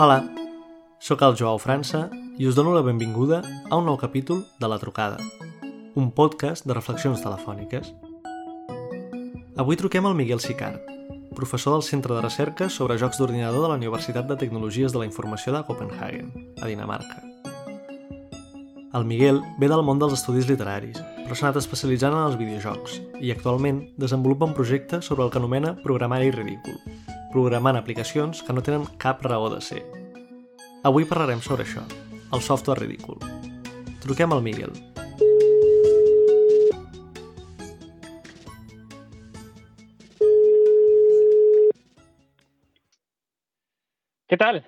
Hola, sóc el Joao França i us dono la benvinguda a un nou capítol de La Trucada, un podcast de reflexions telefòniques. Avui truquem al Miguel Sicart, professor del Centre de Recerca sobre Jocs d'Ordinador de la Universitat de Tecnologies de la Informació de Copenhagen, a Dinamarca. El Miguel ve del món dels estudis literaris, però s'ha anat especialitzant en els videojocs i actualment desenvolupa un projecte sobre el que anomena programari ridícul, programant aplicacions que no tenen cap raó de ser. Avui parlarem sobre això, el software ridícul. Truquem al Miguel. ¿Qué tal?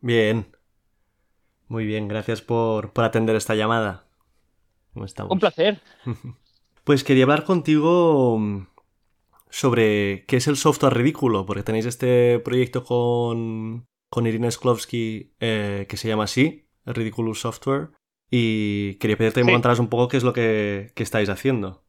Bien. Muy bien, gracias por, por atender esta llamada. ¿Cómo estamos? Un placer. Pues quería hablar contigo sobre qué es el software ridículo, porque tenéis este proyecto con, con Irina Sklovsky eh, que se llama así, Ridiculous Software, y quería pedirte que me contaras un poco qué es lo que, que estáis haciendo.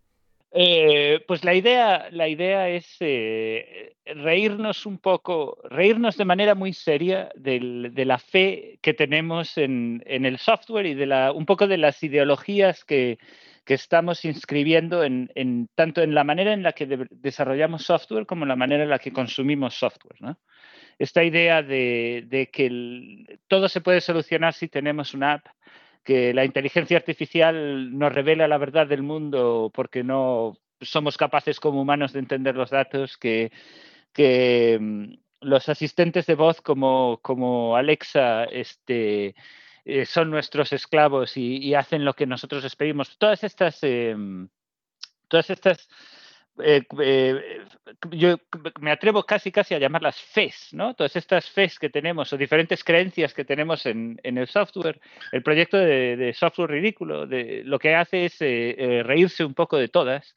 Eh, pues la idea, la idea es eh, reírnos un poco, reírnos de manera muy seria del- de la fe que tenemos en, en el software y de la, un poco de las ideologías que, que estamos inscribiendo en, en- tanto en la manera en la que de- desarrollamos software como en la manera en la que consumimos software. ¿no? Esta idea de, que todo se puede solucionar si tenemos una app, que la inteligencia artificial nos revela la verdad del mundo porque no somos capaces como humanos de entender los datos, que, que mm, los asistentes de voz como, como Alexa este, eh, son nuestros esclavos y, hacen lo que nosotros les pedimos. Todas estas, eh, todas estas eh, eh, yo me atrevo casi casi a llamarlas FES, ¿no? Todas estas FES que tenemos o diferentes creencias que tenemos en, en el software, el proyecto de, de software ridículo, de, lo que hace es reírse un poco de todas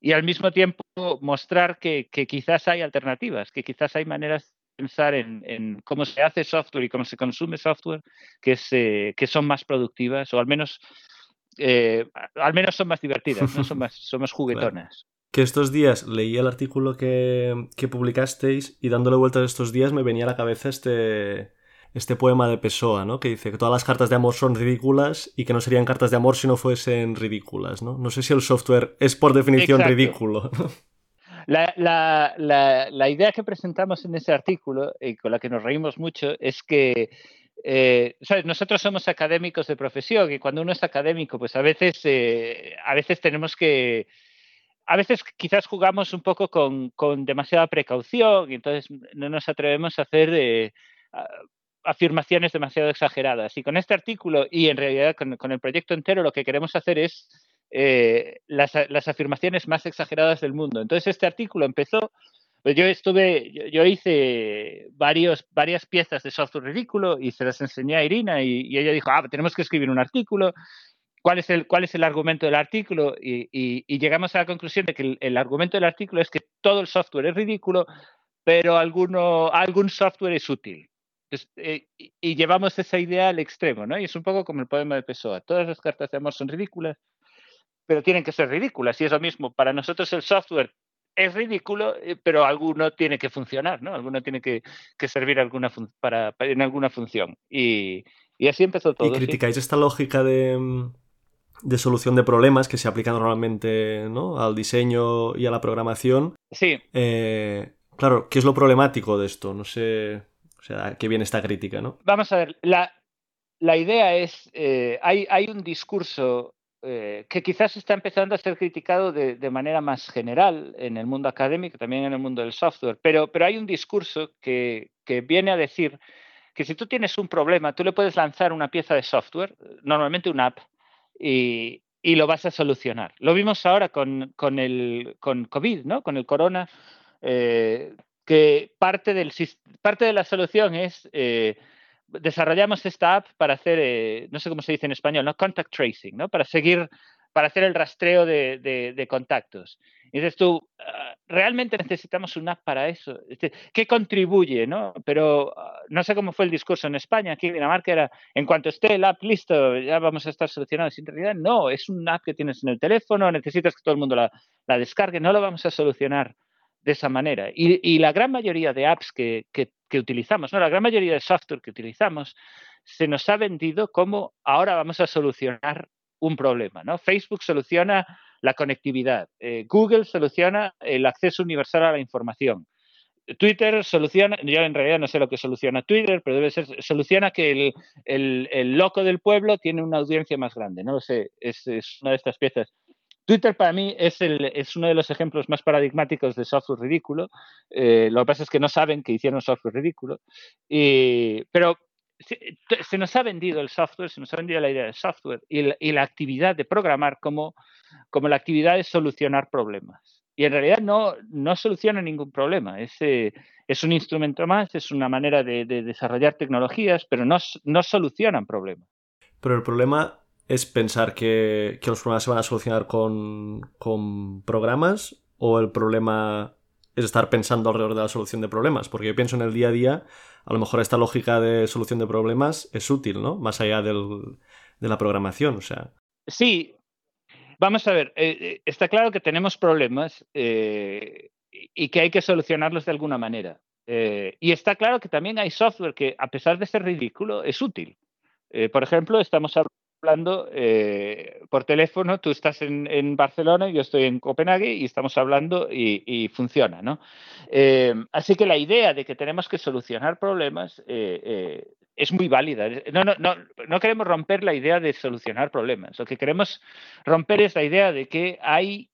y al mismo tiempo mostrar que, que quizás hay alternativas, que quizás hay maneras pensar en, en cómo se hace software y cómo se consume software que, es, eh, que son más productivas o al menos eh, al menos son más divertidas, ¿no? son, más, son más juguetonas. Que estos días leí el artículo que, que publicasteis y dándole vueltas estos días me venía a la cabeza este, este poema de Pessoa, ¿no? Que dice que todas las cartas de amor son ridículas y que no serían cartas de amor si no fuesen ridículas, ¿no? No sé si el software es por definición Exacto. ridículo. La, la, la, la idea que presentamos en ese artículo, y con la que nos reímos mucho, es que eh, ¿sabes? nosotros somos académicos de profesión y cuando uno es académico, pues a veces, eh, a veces tenemos que, a veces quizás jugamos un poco con, con demasiada precaución y entonces no nos atrevemos a hacer eh, afirmaciones demasiado exageradas. Y con este artículo y en realidad con el proyecto entero lo que queremos hacer es eh, las, las afirmaciones más exageradas del mundo. Entonces este artículo empezó pues yo estuve, yo, yo hice varios, varias piezas de software ridículo y se las enseñé a Irina y, ella dijo, ah, tenemos que escribir un artículo. ¿Cuál es el, cuál es el argumento del artículo? Y, llegamos a la conclusión de que el, argumento del artículo es que todo el software es ridículo, pero alguno, algún software es útil. Eh, y, y, llevamos esa idea al extremo, ¿no? Y es un poco como el poema de Pessoa. Todas las cartas de amor son ridículas, pero tienen que ser ridículas. Y es lo mismo, para nosotros el software es ridículo, eh, pero alguno tiene que funcionar, ¿no? Alguno tiene que, que servir alguna para, para, en alguna función. Y, y, así empezó todo. ¿Y criticáis ¿sí? esta lógica de, de, solución de problemas que se aplica normalmente ¿no? al diseño y a la programación? Sí. Eh, claro, ¿qué es lo problemático de esto? No sé, o sea, qué viene esta crítica, ¿no? Vamos a ver, la, la idea es, eh, hay, hay un discurso eh, que quizás está empezando a ser criticado de, manera más general en el mundo académico, también en el mundo del software, pero, pero hay un discurso que, que, viene a decir que si tú tienes un problema, tú le puedes lanzar una pieza de software, normalmente una app, y, y lo vas a solucionar. Lo vimos ahora con, con, el, con COVID, ¿no? con el corona, eh, que parte, del, parte de la solución es... Eh, desarrollamos esta app para hacer, eh, no sé cómo se dice en español, ¿no? Contact tracing, ¿no? Para seguir, para hacer el rastreo de, de, de contactos. Y dices tú, uh, ¿realmente necesitamos una app para eso? ¿Qué contribuye, no? Pero uh, no sé cómo fue el discurso en España, aquí en Dinamarca era, en cuanto esté el app listo, ya vamos a estar solucionados. En realidad, no, es una app que tienes en el teléfono, necesitas que todo el mundo la, la descargue, no lo vamos a solucionar de esa manera. Y, y la gran mayoría de apps que, que, que utilizamos, ¿no? La gran mayoría de software que utilizamos se nos ha vendido como ahora vamos a solucionar un problema, ¿no? Facebook soluciona la conectividad, eh, Google soluciona el acceso universal a la información, Twitter soluciona, yo en realidad no sé lo que soluciona Twitter, pero debe ser, soluciona que el, loco del pueblo tiene una audiencia más grande, no lo sé, es, una de estas piezas. Twitter para mí es, uno de los ejemplos más paradigmáticos de software ridículo. Eh, lo que pasa es que no saben que hicieron software ridículo. pero se, nos ha vendido el software, se nos ha vendido la idea de software y la, actividad de programar como, la actividad de solucionar problemas y en realidad no, no soluciona ningún problema. Es, eh, es un instrumento más, es una manera de, desarrollar tecnologías, pero no, solucionan problemas. Pero el problema es pensar que, que los problemas se van a solucionar con, con, programas o el problema es estar pensando alrededor de la solución de problemas. Porque yo pienso en el día a día, a lo mejor esta lógica de solución de problemas es útil, ¿no? Más allá del, de la programación, o sea. Sí, Vamos a ver, eh, eh, está claro que tenemos problemas eh, y que hay que solucionarlos de alguna manera. y está claro que también hay software que, a pesar de ser ridículo, es útil. por ejemplo, estamos hablando eh, por teléfono, tú estás en, Barcelona, yo estoy en Copenhague y estamos hablando y, funciona, ¿no? Eh, así que la idea de que tenemos que solucionar problemas eh, es muy válida. No, no, no, no queremos romper la idea de solucionar problemas. Lo que queremos romper es la idea de que hay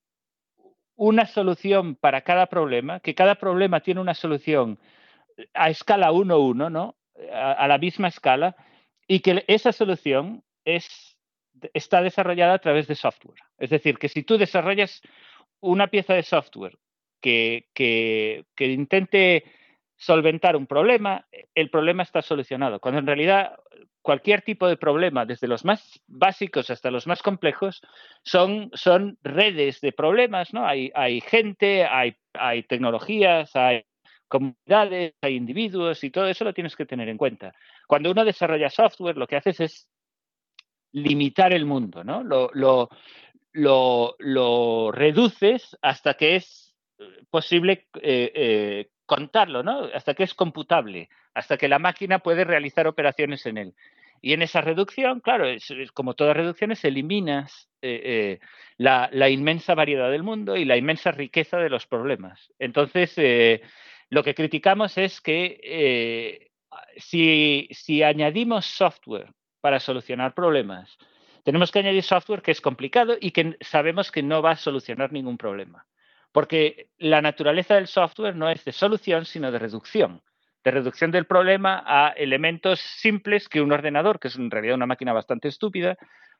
una solución para cada problema, que cada problema tiene una solución a escala 1-1, ¿no? a la misma escala, y que esa solución es, está desarrollada a través de software. Es decir, que si tú desarrollas una pieza de software que, que, intente solventar un problema, el problema está solucionado. Cuando en realidad cualquier tipo de problema, desde los más básicos hasta los más complejos, son, son redes de problemas, ¿no? Hay, hay gente, hay, hay tecnologías, hay comunidades, hay individuos y todo eso lo tienes que tener en cuenta. Cuando uno desarrolla software, lo que haces es limitar el mundo, ¿no? Lo, reduces hasta que es eh, posible eh, eh, contarlo, ¿no? Hasta que es computable, hasta que la máquina puede realizar operaciones en él. Y en esa reducción, claro, como todas reducciones, eliminas la, inmensa variedad del mundo y la inmensa riqueza de los problemas. Entonces, lo que criticamos es que si añadimos software para solucionar problemas. Tenemos que añadir software que es complicado y que sabemos que no va a solucionar ningún problema. Porque la naturaleza del software no es de solución, sino de reducción. De reducción del problema a elementos simples que un ordenador, que es en realidad una máquina bastante estúpida,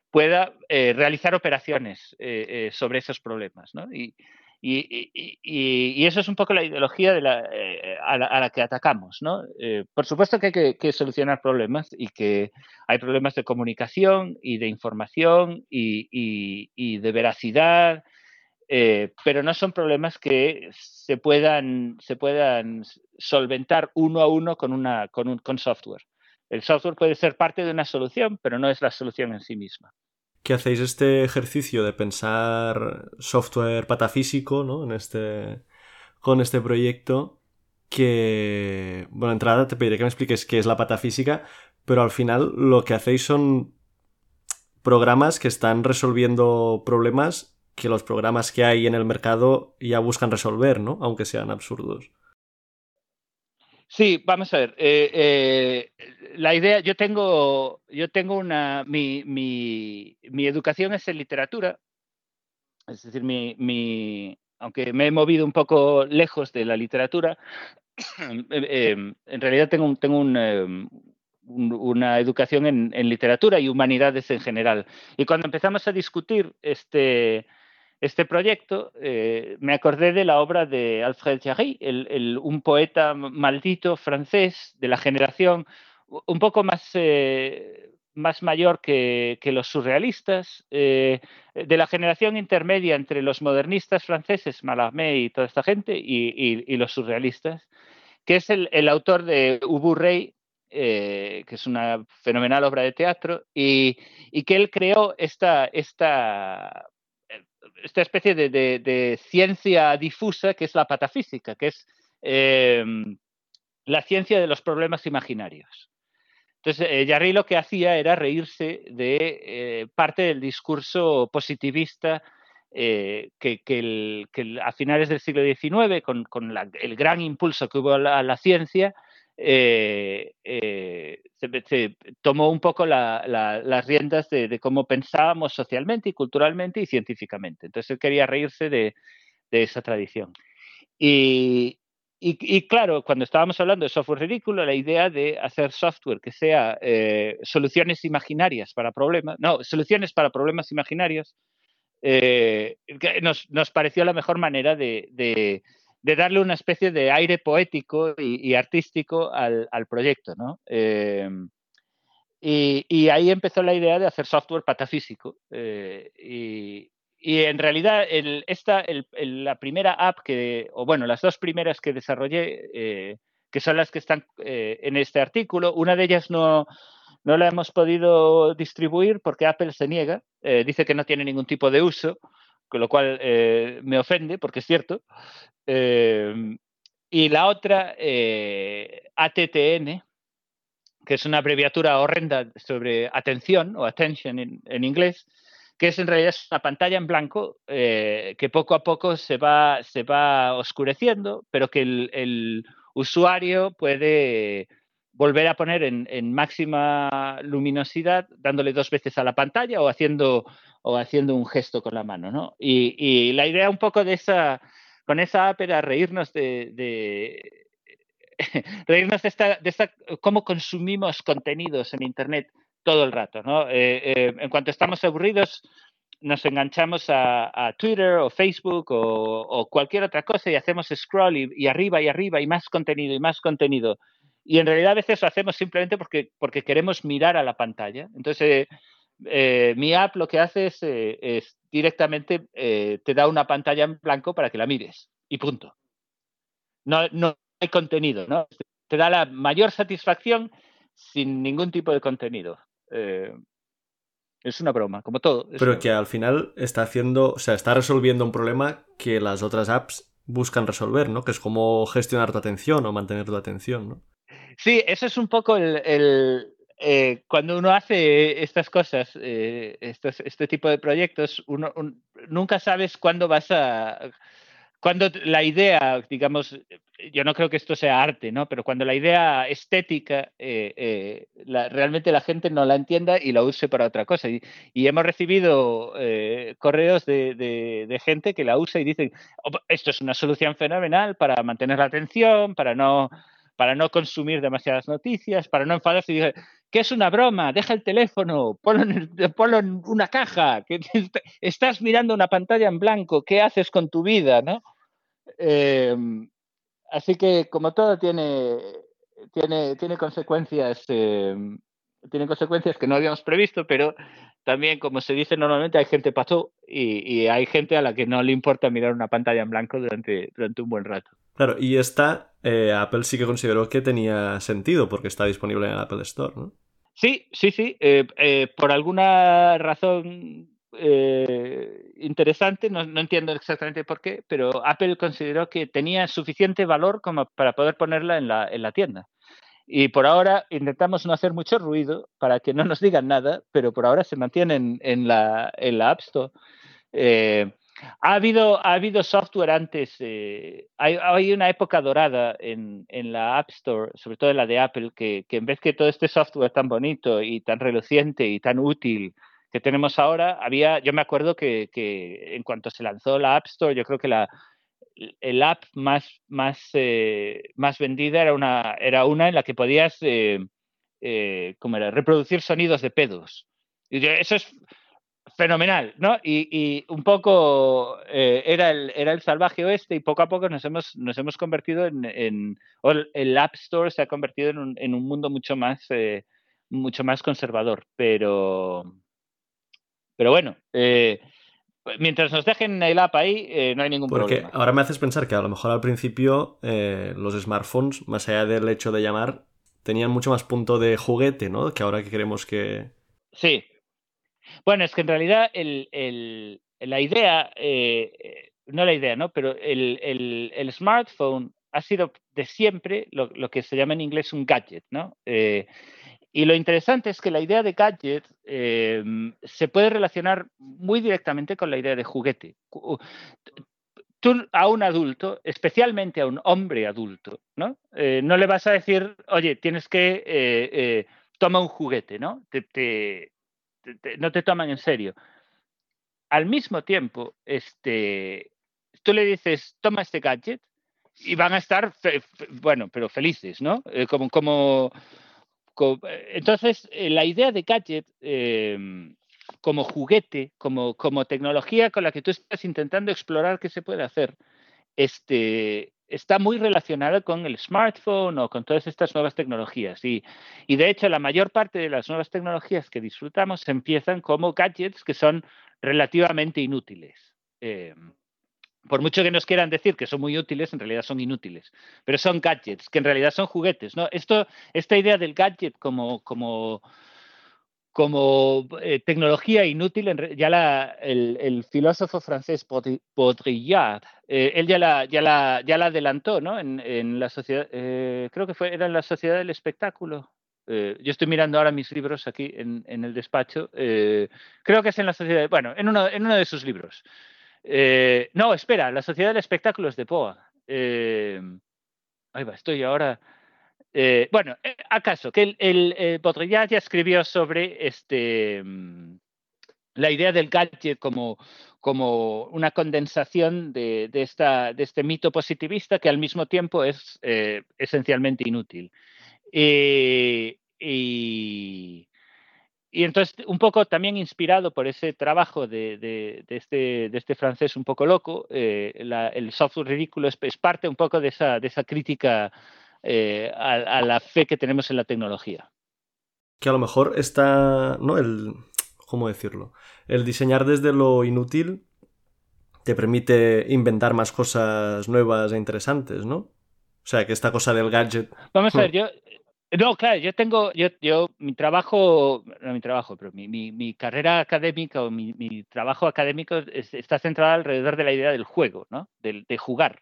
pueda eh, realizar operaciones eh, eh, sobre esos problemas. ¿no? Y, y, eso es un poco la ideología de la, eh, a, la, que atacamos. ¿no? Eh, por supuesto que hay que, solucionar problemas y que hay problemas de comunicación y de información y, de veracidad, eh, pero no son problemas que se puedan, se puedan solventar uno a uno con, una, con, un, con software. El software puede ser parte de una solución, pero no es la solución en sí misma que hacéis este ejercicio de pensar software patafísico, ¿no? En este, con este proyecto que, bueno, entrada te pediré que me expliques qué es la patafísica, pero al final lo que hacéis son programas que están resolviendo problemas que los programas que hay en el mercado ya buscan resolver, ¿no? Aunque sean absurdos. Sí, vamos a ver. Eh, eh, la idea, yo tengo, yo tengo una, mi, mi, mi, educación es en literatura, es decir, mi, mi, aunque me he movido un poco lejos de la literatura, eh, en realidad tengo, tengo un, una educación en, literatura y humanidades en general. Y cuando empezamos a discutir este, este proyecto, eh, me acordé de la obra de Alfred Jarry, un poeta maldito francés de la generación un poco más, eh, más mayor que, los surrealistas, eh, de la generación intermedia entre los modernistas franceses, Mallarmé y toda esta gente, y, los surrealistas, que es el, autor de Ubu Rey, que es una fenomenal obra de teatro, y, y que él creó esta, esta esta especie de, ciencia difusa que es la patafísica, que es em, la ciencia de los problemas imaginarios. Entonces, eh, lo que hacía era reírse de eh, parte del discurso positivista eh, que, a finales del siglo XIX, con, el gran impulso que hubo a la, ciencia, se, tomó un poco las riendas de, cómo pensábamos socialmente y culturalmente y científicamente. Entonces él quería reírse de, esa tradición. Y, y, claro, cuando estábamos hablando de software ridículo, la idea de hacer software que sea eh, soluciones imaginarias para problemas, no, soluciones para problemas imaginarios, eh, nos, nos, pareció la mejor manera de, de, darle una especie de aire poético y, artístico al, proyecto, ¿no? Eh, y, ahí empezó la idea de hacer software patafísico. y, y en realidad, esta, la primera app que, o bueno, las dos primeras que desarrollé, eh, que son las que están eh, en este artículo, una de ellas no, no la hemos podido distribuir porque Apple se niega, eh, dice que no tiene ningún tipo de uso, con lo cual me ofende, porque es cierto. y la otra, ATTN, que es una abreviatura horrenda sobre atención o attention en inglés, que es en realidad una pantalla en blanco eh, que poco a poco se va, se va oscureciendo, pero que el, usuario puede volver a poner en, máxima luminosidad dándole dos veces a la pantalla o haciendo, o haciendo un gesto con la mano. ¿no? Y, la idea un poco de esa, con esa app era reírnos de, reírnos de esta, de esta, cómo consumimos contenidos en Internet todo el rato. ¿no? Eh, eh, en cuanto estamos aburridos, nos enganchamos a, Twitter o Facebook o, cualquier otra cosa y hacemos scroll y, arriba y arriba y más contenido y más contenido. Y en realidad a veces lo hacemos simplemente porque, porque queremos mirar a la pantalla. Entonces, mi app lo que hace es, directamente te da una pantalla en blanco para que la mires y punto. No, no hay contenido, ¿no? Te da la mayor satisfacción sin ningún tipo de contenido. Eh, es una broma, como todo. Pero que al final está haciendo, o sea, está resolviendo un problema que las otras apps buscan resolver, ¿no? Que es como gestionar tu atención o mantener tu atención, ¿no? Sí, eso es un poco el, eh, cuando uno hace estas cosas, eh, este tipo de proyectos, uno nunca sabes cuándo vas a cuando la idea, digamos, yo no creo que esto sea arte, ¿no? Pero cuando la idea estética eh, eh, realmente la gente no la entienda y la use para otra cosa. Y, hemos recibido eh, correos de, gente que la usa y dicen, oh, esto es una solución fenomenal para mantener la atención, para no, para no consumir demasiadas noticias, para no enfadarse. Y dije, ¿qué es una broma? Deja el teléfono, ponlo en, una caja, que estás mirando una pantalla en blanco, ¿qué haces con tu vida? ¿no? Em, así que como todo tiene, tiene, tiene consecuencias, em, tiene consecuencias que no habíamos previsto, pero también, como se dice normalmente, hay gente pasó y, y, hay gente a la que no le importa mirar una pantalla en blanco durante, durante un buen rato. Claro, y esta eh, Apple sí que consideró que tenía sentido porque está disponible en el Apple Store, ¿no? Sí, sí, sí. Eh, eh, por alguna razón interesante, no, entiendo exactamente por qué, pero Apple consideró que tenía suficiente valor como para poder ponerla en la, en la tienda. Y por ahora intentamos no hacer mucho ruido para que no nos digan nada, pero por ahora se mantiene en, la, App Store. Ha habido, ha habido software antes, eh, hay, hay, una época dorada en, en, la App Store, sobre todo en la de Apple, que, que, en vez que todo este software tan bonito y tan reluciente y tan útil que tenemos ahora, había, yo me acuerdo que, que en cuanto se lanzó la App Store, yo creo que la, el app más, más, eh, más vendida era una, era una en la que podías eh, eh, era? reproducir sonidos de pedos. Y eso es fenomenal, ¿no? Y, y un poco era, el, era el salvaje oeste y poco a poco nos hemos, nos hemos convertido en, en el App Store se ha convertido en un, en un mundo mucho más, mucho más conservador, pero, pero bueno, eh, mientras nos dejen el app ahí, eh, no hay ningún Porque problema. ahora me haces pensar que a lo mejor al principio eh, los smartphones, más allá del hecho de llamar, tenían mucho más punto de juguete, ¿no? Que ahora que queremos que... Sí. Bueno, es que en realidad la idea, no la idea, ¿no? Pero el, smartphone ha sido de siempre lo, que se llama en inglés un gadget, ¿no? Eh, y lo interesante es que la idea de gadget se puede relacionar muy directamente con la idea de juguete. Tú a un adulto, especialmente a un hombre adulto, ¿no? Eh, no le vas a decir, oye, tienes que eh, toma un juguete, ¿no? No te toman en serio. Al mismo tiempo, este, tú le dices, toma este gadget y van a estar, bueno, pero felices, ¿no? Eh, como, como, entonces, eh, la idea de gadget em, como juguete, como, como tecnología con la que tú estás intentando explorar qué se puede hacer, este, está muy relacionada con el smartphone o con todas estas nuevas tecnologías. Y, de hecho, la mayor parte de las nuevas tecnologías que disfrutamos empiezan como gadgets que son relativamente inútiles. Em, por mucho que nos quieran decir que son muy útiles, en realidad son inútiles. Pero son gadgets, que en realidad son juguetes. ¿no? Esto, esta idea del gadget como, como, como eh, tecnología inútil, ya la, el, filósofo francés Baudrillard, eh, él ya la, ya, la, ya la adelantó ¿no? en, en la sociedad, eh, creo que fue, era en la sociedad del espectáculo. yo estoy mirando ahora mis libros aquí en, en el despacho. creo que es en la sociedad, bueno, en uno, en uno de sus libros. Eh, no, espera, la Sociedad del Espectáculo es de Poa. Eh, ahí va, estoy ahora. Eh, bueno, acaso que el, el ya escribió sobre este mm, la idea del gadget como, una condensación de, esta, de este mito positivista que al mismo tiempo es esencialmente inútil. y, entonces, un poco también inspirado por ese trabajo de, de, este, de este, francés un poco loco, eh, el software ridículo es, parte un poco de esa, de esa crítica eh, a, la fe que tenemos en la tecnología. Que a lo mejor está, ¿no? El, ¿cómo decirlo? El diseñar desde lo inútil te permite inventar más cosas nuevas e interesantes, ¿no? O sea, que esta cosa del gadget... Vamos a ver, yo, no, claro, yo tengo, yo, yo mi trabajo, no mi trabajo, pero mi, mi, mi carrera académica o mi, mi trabajo académico está centrado alrededor de la idea del juego, ¿no? De, de jugar.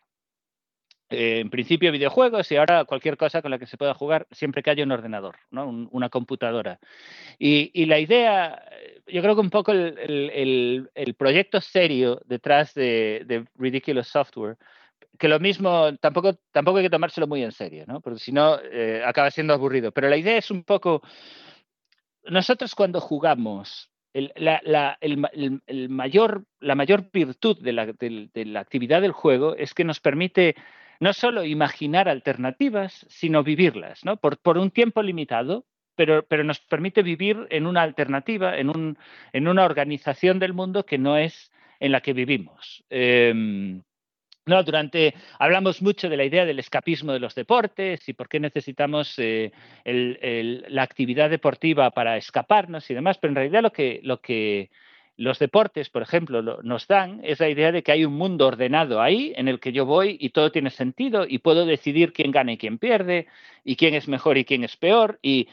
Eh, en principio videojuegos y ahora cualquier cosa con la que se pueda jugar siempre que haya un ordenador, ¿no? una computadora. Y, y, la idea, yo creo que un poco el, el, el proyecto serio detrás de, de Ridiculous Software que lo mismo, tampoco, tampoco hay que tomárselo muy en serio, ¿no? Porque si no, eh, acaba siendo aburrido. Pero la idea es un poco, nosotros cuando jugamos, la, mayor, la mayor virtud de la, de la actividad del juego es que nos permite no solo imaginar alternativas, sino vivirlas, ¿no? Por, por un tiempo limitado, pero, pero, nos permite vivir en una alternativa, en, un, en una organización del mundo que no es en la que vivimos. Eh, no, durante hablamos mucho de la idea del escapismo de los deportes y por qué necesitamos eh, la actividad deportiva para escaparnos y demás, pero en realidad lo que, lo que los deportes, por ejemplo, nos dan es la idea de que hay un mundo ordenado ahí en el que yo voy y todo tiene sentido y puedo decidir quién gana y quién pierde y quién es mejor y quién es peor y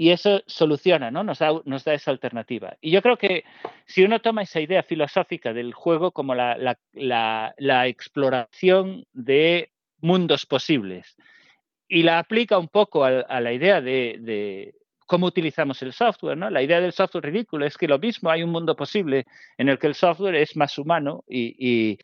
y eso soluciona, ¿no? Nos da, nos da, esa alternativa. Y yo creo que si uno toma esa idea filosófica del juego como la, la, exploración de mundos posibles y la aplica un poco a, la idea de, de, cómo utilizamos el software, ¿no? La idea del software ridículo es que lo mismo hay un mundo posible en el que el software es más humano y, y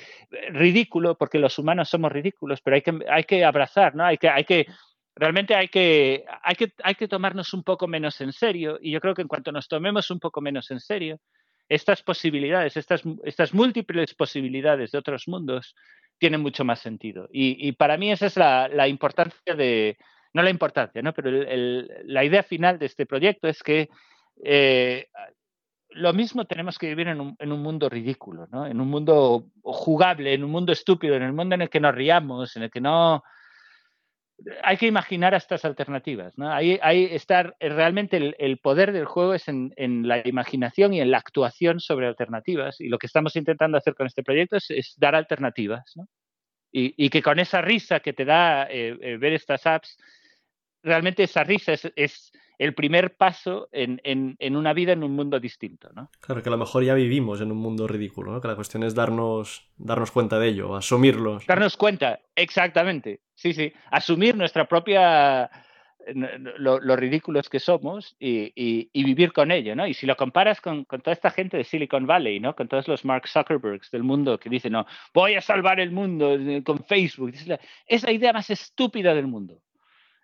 ridículo porque los humanos somos ridículos, pero hay que, hay que abrazar, ¿no? Hay que, hay que realmente hay que, hay, que, hay que tomarnos un poco menos en serio y yo creo que en cuanto nos tomemos un poco menos en serio, estas posibilidades, estas, estas múltiples posibilidades de otros mundos tienen mucho más sentido. Y, para mí esa es la, importancia de, no la importancia, ¿no? pero la idea final de este proyecto es que eh, lo mismo tenemos que vivir en un, en un, mundo ridículo, ¿no? en un mundo jugable, en un mundo estúpido, en el mundo en el que nos riamos, en el que no hay que imaginar estas alternativas. ¿no? Ahí, ahí está realmente el, el, poder del juego es en, en, la imaginación y en la actuación sobre alternativas. Y lo que estamos intentando hacer con este proyecto es, dar alternativas. ¿no? Y, y, que con esa risa que te da eh, eh, ver estas apps, realmente esa risa es, es, el primer paso en, en, una vida en un mundo distinto, ¿no? Claro, que a lo mejor ya vivimos en un mundo ridículo, ¿no? Que la cuestión es darnos, darnos cuenta de ello, asumirlo. Darnos cuenta, exactamente, sí, sí, asumir nuestra propia lo, ridículos que somos y, vivir con ello, ¿no? Y si lo comparas con, toda esta gente de Silicon Valley, ¿no? Con todos los Mark Zuckerbergs del mundo que dicen, no, voy a salvar el mundo eh, con Facebook. Es la, idea más estúpida del mundo.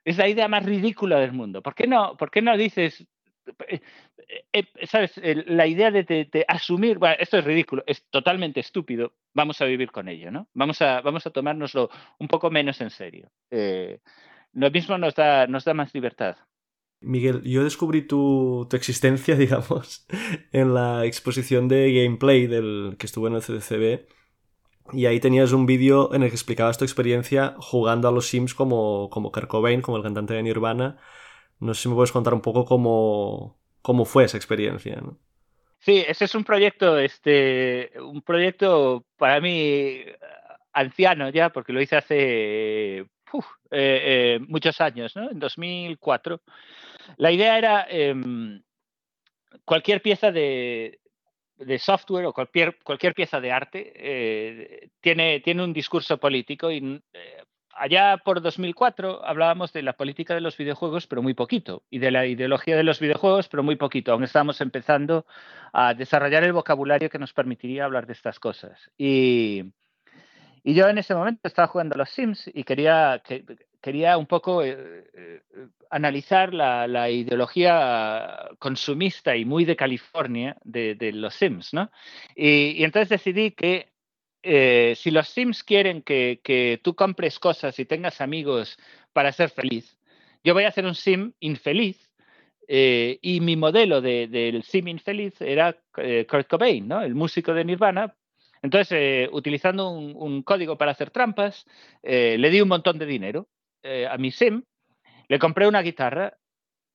Es la idea más ridícula del mundo. ¿Por qué no, por qué no dices, eh, eh, ¿sabes? La idea de, asumir, bueno, esto es ridículo, es totalmente estúpido, vamos a vivir con ello, ¿no? Vamos a, vamos a tomárnoslo un poco menos en serio lo mismo nos da, nos da más libertad. Miguel, yo descubrí tu, tu, existencia, digamos, en la exposición de gameplay del que estuvo en el CDCB. Y ahí tenías un vídeo en el que explicabas tu experiencia jugando a los Sims como, como Kurt Cobain, como el cantante de Nirvana. No sé si me puedes contar un poco cómo, cómo fue esa experiencia. ¿no? Sí, ese es un proyecto, este, un proyecto para mí anciano ya, porque lo hice hace eh, eh, muchos años, ¿no? En 2004. La idea era em, cualquier pieza de, software o cualquier, cualquier pieza de arte eh, tiene, tiene un discurso político y allá por 2004 hablábamos de la política de los videojuegos, pero muy poquito, y de la ideología de los videojuegos, pero muy poquito. Aún estábamos empezando a desarrollar el vocabulario que nos permitiría hablar de estas cosas. Y, y yo en ese momento estaba jugando a los Sims y quería, quería un poco eh, eh, analizar la, ideología consumista y muy de California de, los Sims, ¿no? Y, entonces decidí que eh, si los Sims quieren que, tú compres cosas y tengas amigos para ser feliz, yo voy a hacer un Sim infeliz y mi modelo del Sim infeliz era Kurt Cobain, ¿no? el músico de Nirvana, entonces, eh, utilizando un, código para hacer trampas, eh, le di un montón de dinero eh, a mi SIM, le compré una guitarra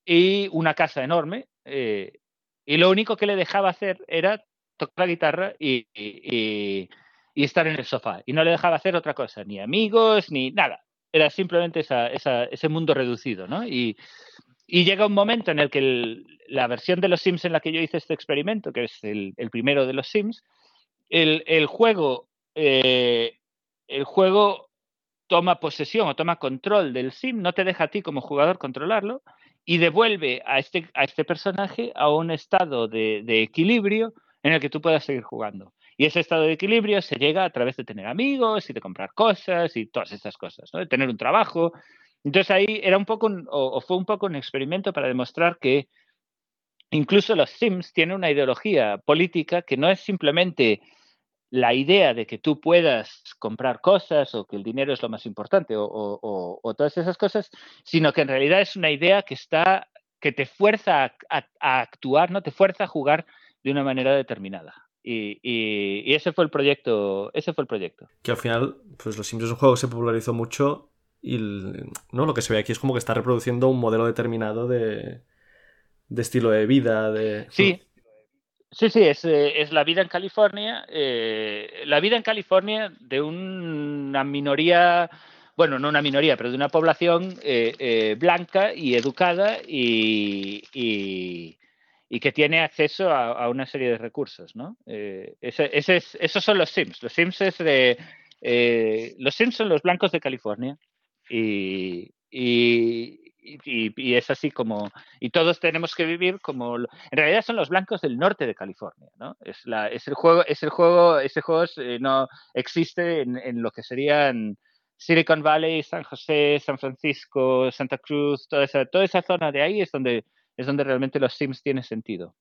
y una casa enorme, y lo único que le dejaba hacer era tocar la guitarra y, estar en el sofá. Y no le dejaba hacer otra cosa, ni amigos, ni nada. Era simplemente ese mundo reducido. Y, llega un momento en el que la versión de los Sims en la que yo hice este experimento, que es el primero de los Sims, el, juego, eh, el juego toma posesión o toma control del sim, no te deja a ti como jugador controlarlo y devuelve a este, a este personaje a un estado de, equilibrio en el que tú puedas seguir jugando. Y ese estado de equilibrio se llega a través de tener amigos y de comprar cosas y todas estas cosas, ¿no? de tener un trabajo. Entonces ahí era un poco, o fue un poco un experimento para demostrar que incluso los Sims tienen una ideología política que no es simplemente la idea de que tú puedas comprar cosas o que el dinero es lo más importante o, todas esas cosas, sino que en realidad es una idea que está que te fuerza a, actuar, no te fuerza a jugar de una manera determinada. Y, ese fue el proyecto, ese fue el proyecto. Que al final, pues Los Sims es un juego que se popularizó mucho y no lo que se ve aquí es como que está reproduciendo un modelo determinado de, de estilo de vida, de sí, Sí, sí, es, eh, es, la vida en California. Eh, la vida en California de una minoría, bueno, no una minoría, pero de una población eh, blanca y educada y, y, que tiene acceso a, una serie de recursos, ¿no? Ese, ese es, esos son los Sims. Los Sims es de, los Sims son los blancos de California y, y, es así como, y todos tenemos que vivir como, en realidad son los blancos del norte de California, ¿no? Es, la, es el juego, es el juego, ese juego eh, no existe en, lo que serían Silicon Valley, San José, San Francisco, Santa Cruz, toda esa, toda esa zona de ahí es donde, es donde realmente los Sims tienen sentido.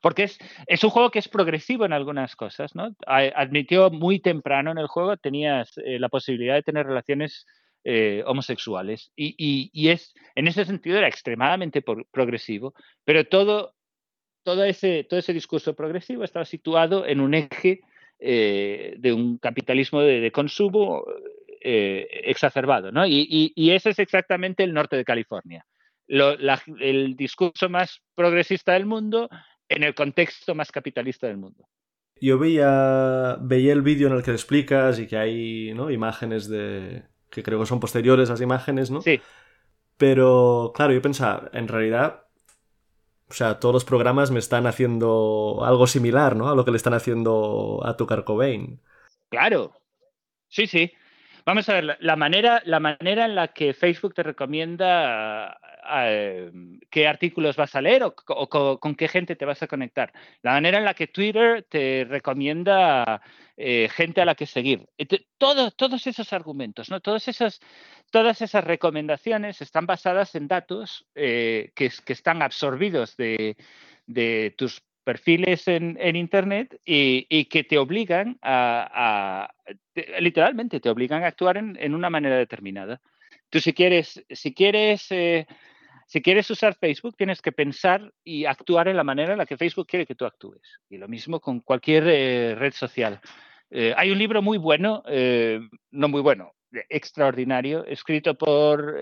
Porque es, es un juego que es progresivo en algunas cosas, ¿no? Admitió muy temprano en el juego, tenías eh, la posibilidad de tener relaciones eh, homosexuales. Y, es, en ese sentido era extremadamente progresivo, pero todo, todo, ese, todo ese discurso progresivo estaba situado en un eje eh, de un capitalismo de, consumo eh, exacerbado. ¿no? Y, ese es exactamente el norte de California. el discurso más progresista del mundo en el contexto más capitalista del mundo. Yo veía, veía el vídeo en el que explicas y que hay ¿no? imágenes de, que creo que son posteriores las imágenes, ¿no? Sí. Pero, claro, yo pensaba, en realidad, o sea, todos los programas me están haciendo algo similar, ¿no? A lo que le están haciendo a tu Cobain. Claro, sí, sí. Vamos a ver, la manera, la manera en la que Facebook te recomienda qué artículos vas a leer o, con qué gente te vas a conectar. La manera en la que Twitter te recomienda eh, gente a la que seguir. todos esos argumentos, ¿no? Todos esos, todas esas recomendaciones están basadas en datos eh, que, están absorbidos de, tus perfiles en, Internet y, que te obligan a, literalmente, te obligan a actuar en, una manera determinada. Tú si quieres, si quieres, eh, si quieres usar Facebook, tienes que pensar y actuar en la manera en la que Facebook quiere que tú actúes. Y lo mismo con cualquier eh, red social. Eh, hay un libro muy bueno, no muy bueno, extraordinario, escrito por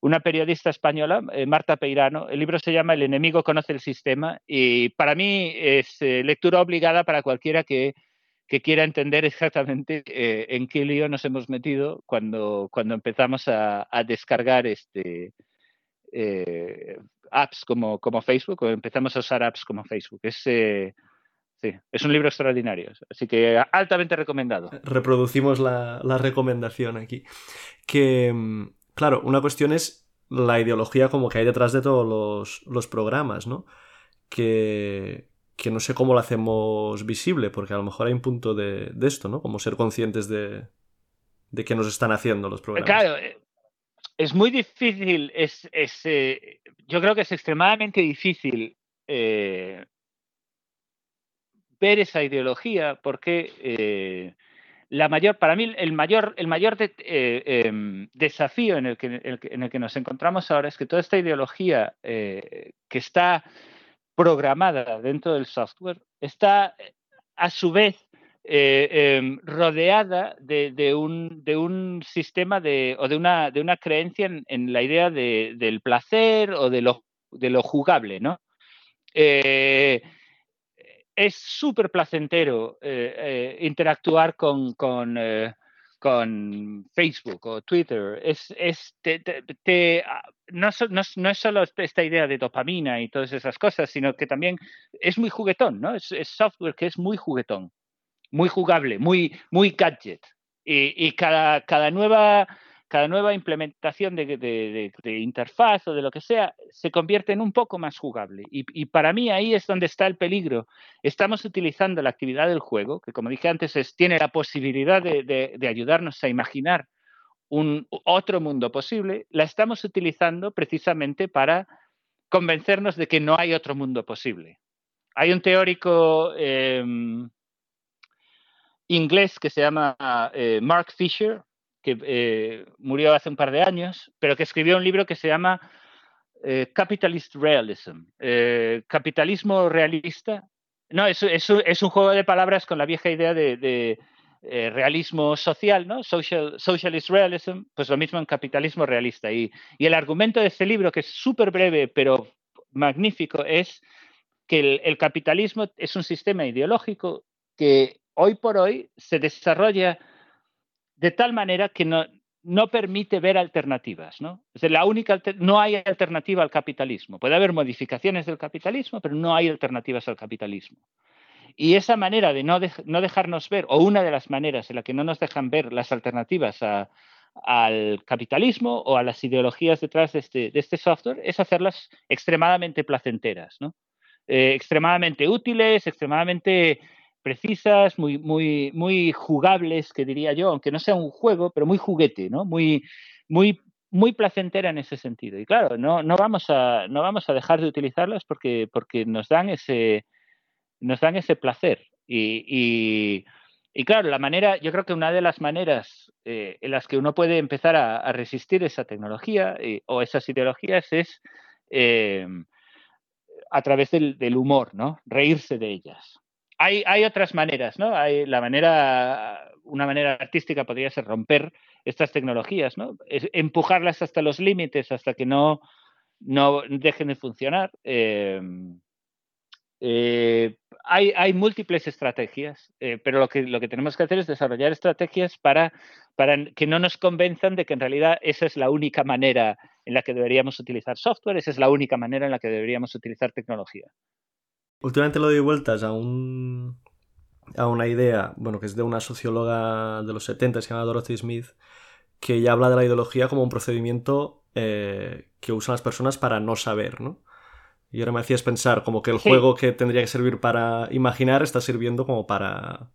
una periodista española, eh, Marta Peirano. El libro se llama El enemigo conoce el sistema y para mí es eh, lectura obligada para cualquiera que, quiera entender exactamente eh, en qué lío nos hemos metido cuando, cuando empezamos a, descargar este, apps como, como, Facebook o empezamos a usar apps como Facebook. Es, Sí, es un libro extraordinario, así que altamente recomendado. Reproducimos la, la recomendación aquí. Que, mm, Claro, una cuestión es la ideología como que hay detrás de todos los, programas, ¿no? Que, que, no sé cómo lo hacemos visible, porque a lo mejor hay un punto de, esto, ¿no? Como ser conscientes de, de qué nos están haciendo los programas. Claro, eh, es muy difícil, es, eh, yo creo que es extremadamente difícil eh, ver esa ideología porque la mayor, para mí, el mayor, el mayor eh, em, desafío en el, que, en el, que, nos encontramos ahora es que toda esta ideología eh, que está programada dentro del software está a su vez eh, em, rodeada de, un, de, sistema de, o de una, de una creencia en, la idea del placer o de lo, de lo jugable, ¿no? es súper placentero eh, eh, interactuar con, eh, con, Facebook o Twitter. Es, es ah, no, no, es solo esta idea de dopamina y todas esas cosas, sino que también es muy juguetón, ¿no? Es, software que es muy juguetón, muy jugable, muy, muy gadget. Y, y cada, cada nueva cada nueva implementación de, interfaz o de lo que sea se convierte en un poco más jugable. Y, para mí ahí es donde está el peligro. Estamos utilizando la actividad del juego, que como dije antes, tiene la posibilidad de, ayudarnos a imaginar un otro mundo posible, la estamos utilizando precisamente para convencernos de que no hay otro mundo posible. Hay un teórico em, inglés que se llama eh, Mark Fisher, que eh, murió hace un par de años, pero que escribió un libro que se llama eh, Capitalist Realism, capitalismo realista. No, es, es, un juego de palabras con la vieja idea de, realismo social, ¿no? Social, socialist realism, pues lo mismo en capitalismo realista. Y, y el argumento de este libro, que es súper breve pero magnífico, es que el capitalismo es un sistema ideológico que hoy por hoy se desarrolla de tal manera que no, no permite ver alternativas. ¿no? la única, no hay alternativa al capitalismo. Puede haber modificaciones del capitalismo, pero no hay alternativas al capitalismo. Y esa manera de no, no dejarnos ver, o una de las maneras en la que no nos dejan ver las alternativas al capitalismo o a las ideologías detrás de este, de este software, es hacerlas extremadamente placenteras, ¿no? Eh, extremadamente útiles, extremadamente precisas, muy, muy, muy jugables, que diría yo, aunque no sea un juego, pero muy juguete, ¿no? Muy, muy, muy placentera en ese sentido. Y claro, no, no, vamos, a, no vamos a dejar de utilizarlas porque, porque nos, dan ese, nos dan ese placer. Y, y, claro, la manera, yo creo que una de las maneras eh, en las que uno puede empezar a, resistir esa tecnología eh, o esas ideologías es eh, a través del, del humor, ¿no? Reírse de ellas hay, otras maneras, ¿no? Hay la manera, una manera artística podría ser romper estas tecnologías, ¿no? empujarlas hasta los límites, hasta que no, no dejen de funcionar. Eh, eh, hay, hay, múltiples estrategias, eh, pero lo que, lo que tenemos que hacer es desarrollar estrategias para para que no nos convenzan de que en realidad esa es la única manera en la que deberíamos utilizar software, esa es la única manera en la que deberíamos utilizar tecnología. Últimamente le doy vueltas a un a una idea, bueno, que es de una socióloga de los 70, se llama Dorothy Smith, que ya habla de la ideología como un procedimiento eh, que usan las personas para no saber, ¿no? Y ahora me hacías pensar como que el juego que tendría que servir para imaginar está sirviendo como para,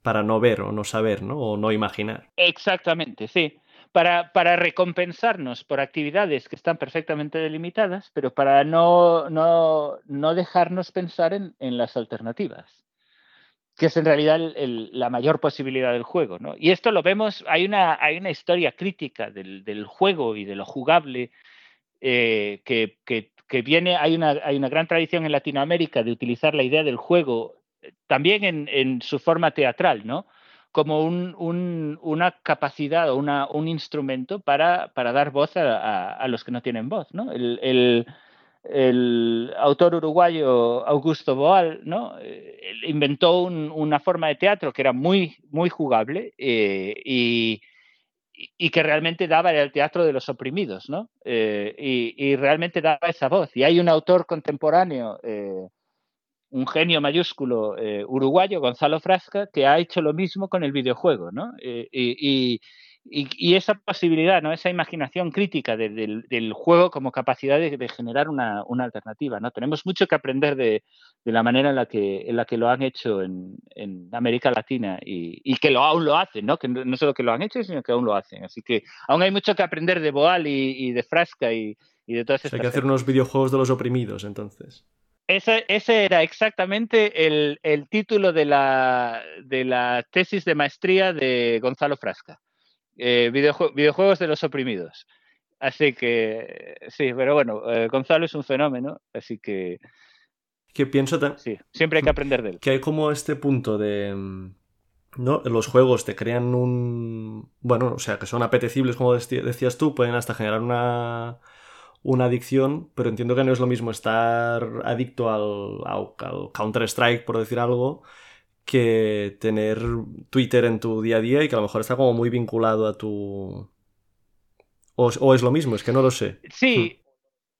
para no ver o no saber, ¿no? O no imaginar. Exactamente, sí. Para, para recompensarnos por actividades que están perfectamente delimitadas, pero para no, no, no dejarnos pensar en, en las alternativas que es en realidad la mayor posibilidad del juego. ¿no? Y esto lo vemos, hay una, hay una historia crítica del, del juego y de lo jugable eh, que, que, que, viene, hay una, hay una gran tradición en Latinoamérica de utilizar la idea del juego eh, también en, en su forma teatral, ¿no? Como un, un, una capacidad o un instrumento para, dar voz a, los que no tienen voz. El, autor uruguayo Augusto Boal. Eh, inventó un, una forma de teatro que era muy, jugable eh, y, que realmente daba el teatro de los oprimidos. Eh, y, realmente daba esa voz. Y hay un autor contemporáneo, un genio mayúsculo eh, uruguayo, Gonzalo Frasca, que ha hecho lo mismo con el videojuego, ¿no? y, y, y, esa posibilidad, ¿no? esa imaginación crítica de, de, del juego como capacidad de, de generar una, una, alternativa. ¿no? Tenemos mucho que aprender de, la manera en la que, en la que lo han hecho en, en América Latina y, y, que lo, aún lo hacen, ¿no? que no solo que lo han hecho, sino que aún lo hacen. Así que aún hay mucho que aprender de Boal y, de Frasca y, de todas estas Hay que hacer unos videojuegos de los oprimidos, entonces. Ese, ese, era exactamente el, el título de la, de la, tesis de maestría de Gonzalo Frasca eh, videojue videojuegos de los oprimidos. Así que sí, pero bueno, eh, Gonzalo es un fenómeno, así que... Que pienso también... Sí, siempre hay que aprender de él. Que hay como este punto de... Mm, ¿no? Los juegos te crean un... Bueno, o sea, que son apetecibles, como decías tú, pueden hasta generar una una adicción, pero entiendo que no es lo mismo estar adicto al, al, al Counter-Strike, por decir algo, que tener Twitter en tu día a día y que a lo mejor está como muy vinculado a tu... O, o es lo mismo, es que no lo sé. Sí,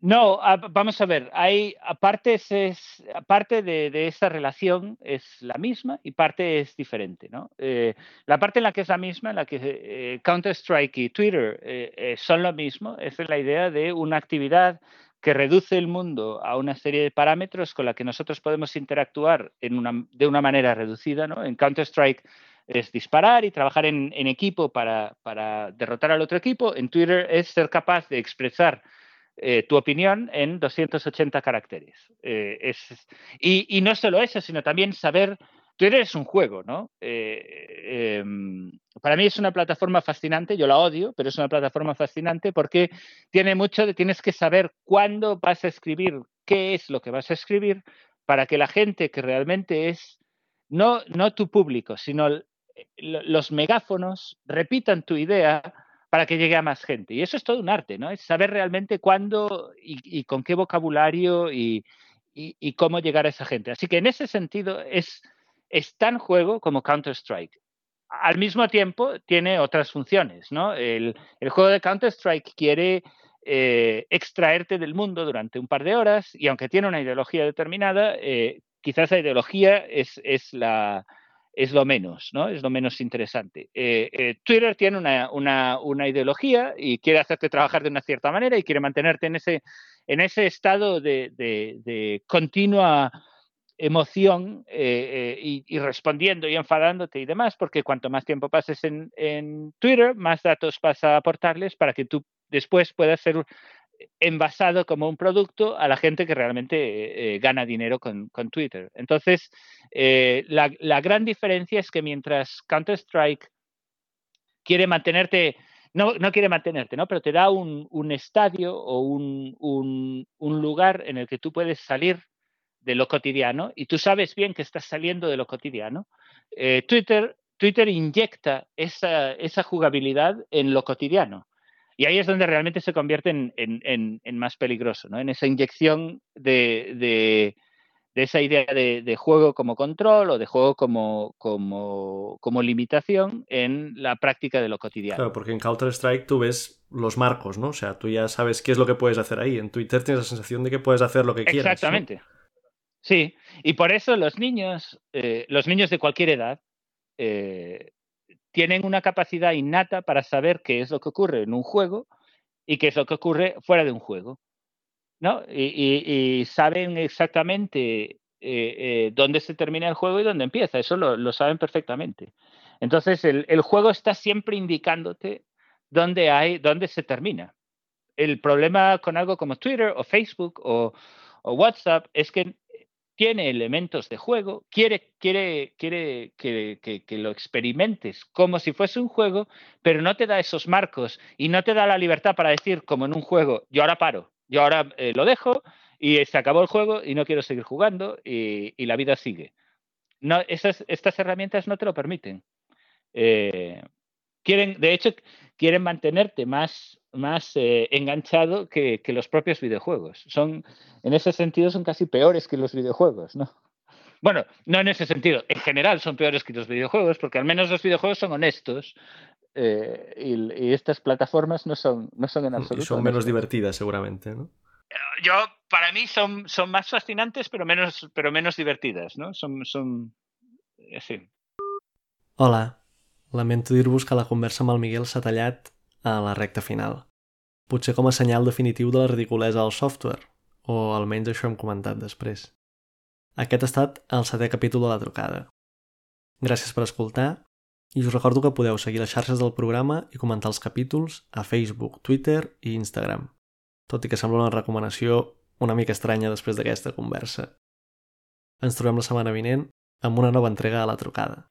no, vamos a ver, hay aparte, es, aparte de, de, esta relación es la misma y parte es diferente, ¿no? Eh, la parte en la que es la misma, en la que eh, Counter-Strike y Twitter eh, son lo mismo, es la idea de una actividad que reduce el mundo a una serie de parámetros con la que nosotros podemos interactuar en una, de una manera reducida. En Counter-Strike es disparar y trabajar en, en equipo para, para, derrotar al otro equipo. En Twitter es ser capaz de expresar eh, tu opinión en 280 caracteres. Eh, y, no solo eso, sino también saber Twitter es un juego, ¿no? Eh, eh, para mí es una plataforma fascinante, yo la odio, pero es una plataforma fascinante porque tiene mucho de tienes que saber cuándo vas a escribir, qué es lo que vas a escribir, para que la gente que realmente es, no, no tu público, sino los megáfonos repitan tu idea para que llegue a más gente. Y eso es todo un arte, ¿no? Es saber realmente cuándo y, con qué vocabulario y, cómo llegar a esa gente. Así que en ese sentido es es tan juego como Counter-Strike. Al mismo tiempo, tiene otras funciones, ¿no? El, juego de Counter-Strike quiere eh, extraerte del mundo durante un par de horas y aunque tiene una ideología determinada, eh, quizás la ideología es, la, es lo menos, ¿no? Es lo menos interesante. Eh, eh, Twitter tiene una, una, una, ideología y quiere hacerte trabajar de una cierta manera y quiere mantenerte en ese, en ese estado de, de, de continua emoción eh, y, y, respondiendo y enfadándote y demás, porque cuanto más tiempo pases en, en, Twitter, más datos vas a aportarles para que tú después puedas ser envasado como un producto a la gente que realmente eh, gana dinero con, Twitter. Entonces, eh, la, gran diferencia es que mientras Counter-Strike quiere mantenerte, no, no, quiere mantenerte, ¿no? pero te da un, estadio o un, lugar en el que tú puedes salir de lo cotidiano y tú sabes bien que estás saliendo de lo cotidiano. Eh, Twitter, Twitter inyecta esa, esa, jugabilidad en lo cotidiano. Y ahí es donde realmente se convierte en, en, en, en más peligroso, ¿no? en esa inyección de, de, de esa idea de, de, juego como control o de juego como, como, como, limitación en la práctica de lo cotidiano. Claro, porque en Counter-Strike tú ves los marcos, ¿no? O sea, tú ya sabes qué es lo que puedes hacer ahí. En Twitter tienes la sensación de que puedes hacer lo que quieras. Exactamente. Sí, y por eso los niños, eh, los niños de cualquier edad, eh, tienen una capacidad innata para saber qué es lo que ocurre en un juego y qué es lo que ocurre fuera de un juego. ¿no? Y, saben exactamente eh, eh, dónde se termina el juego y dónde empieza. Eso lo, saben perfectamente. Entonces, el, juego está siempre indicándote dónde, hay, dónde se termina. El problema con algo como Twitter o Facebook o, WhatsApp es que tiene elementos de juego, quiere, quiere, quiere que, que, lo experimentes como si fuese un juego, pero no te da esos marcos y no te da la libertad para decir, como en un juego, yo ahora paro, yo ahora eh, lo dejo y se acabó el juego y no quiero seguir jugando y, la vida sigue. No, esas, estas herramientas no te lo permiten. Eh, quieren, de hecho, quieren mantenerte más, más eh, enganchado que, que, los propios videojuegos. Son, en ese sentido, son casi peores que los videojuegos, ¿no? Bueno, no en ese sentido. En general son peores que los videojuegos, porque al menos los videojuegos son honestos. Eh, y, estas plataformas no son, no son en absoluto. Y son menos divertidas, seguramente, ¿no? Yo, para mí, son, son más fascinantes, pero menos, pero menos divertides, no? Són, són... Sí. Hola. Lamento dir-vos que la conversa amb el Miguel s'ha tallat a la recta final. Potser com a senyal definitiu de la ridiculesa del software, o almenys això hem comentat després. Aquest ha estat el setè capítol de la trucada. Gràcies per escoltar i us recordo que podeu seguir les xarxes del programa i comentar els capítols a Facebook, Twitter i Instagram, tot i que sembla una recomanació una mica estranya després d'aquesta conversa. Ens trobem la setmana vinent amb una nova entrega a la trucada.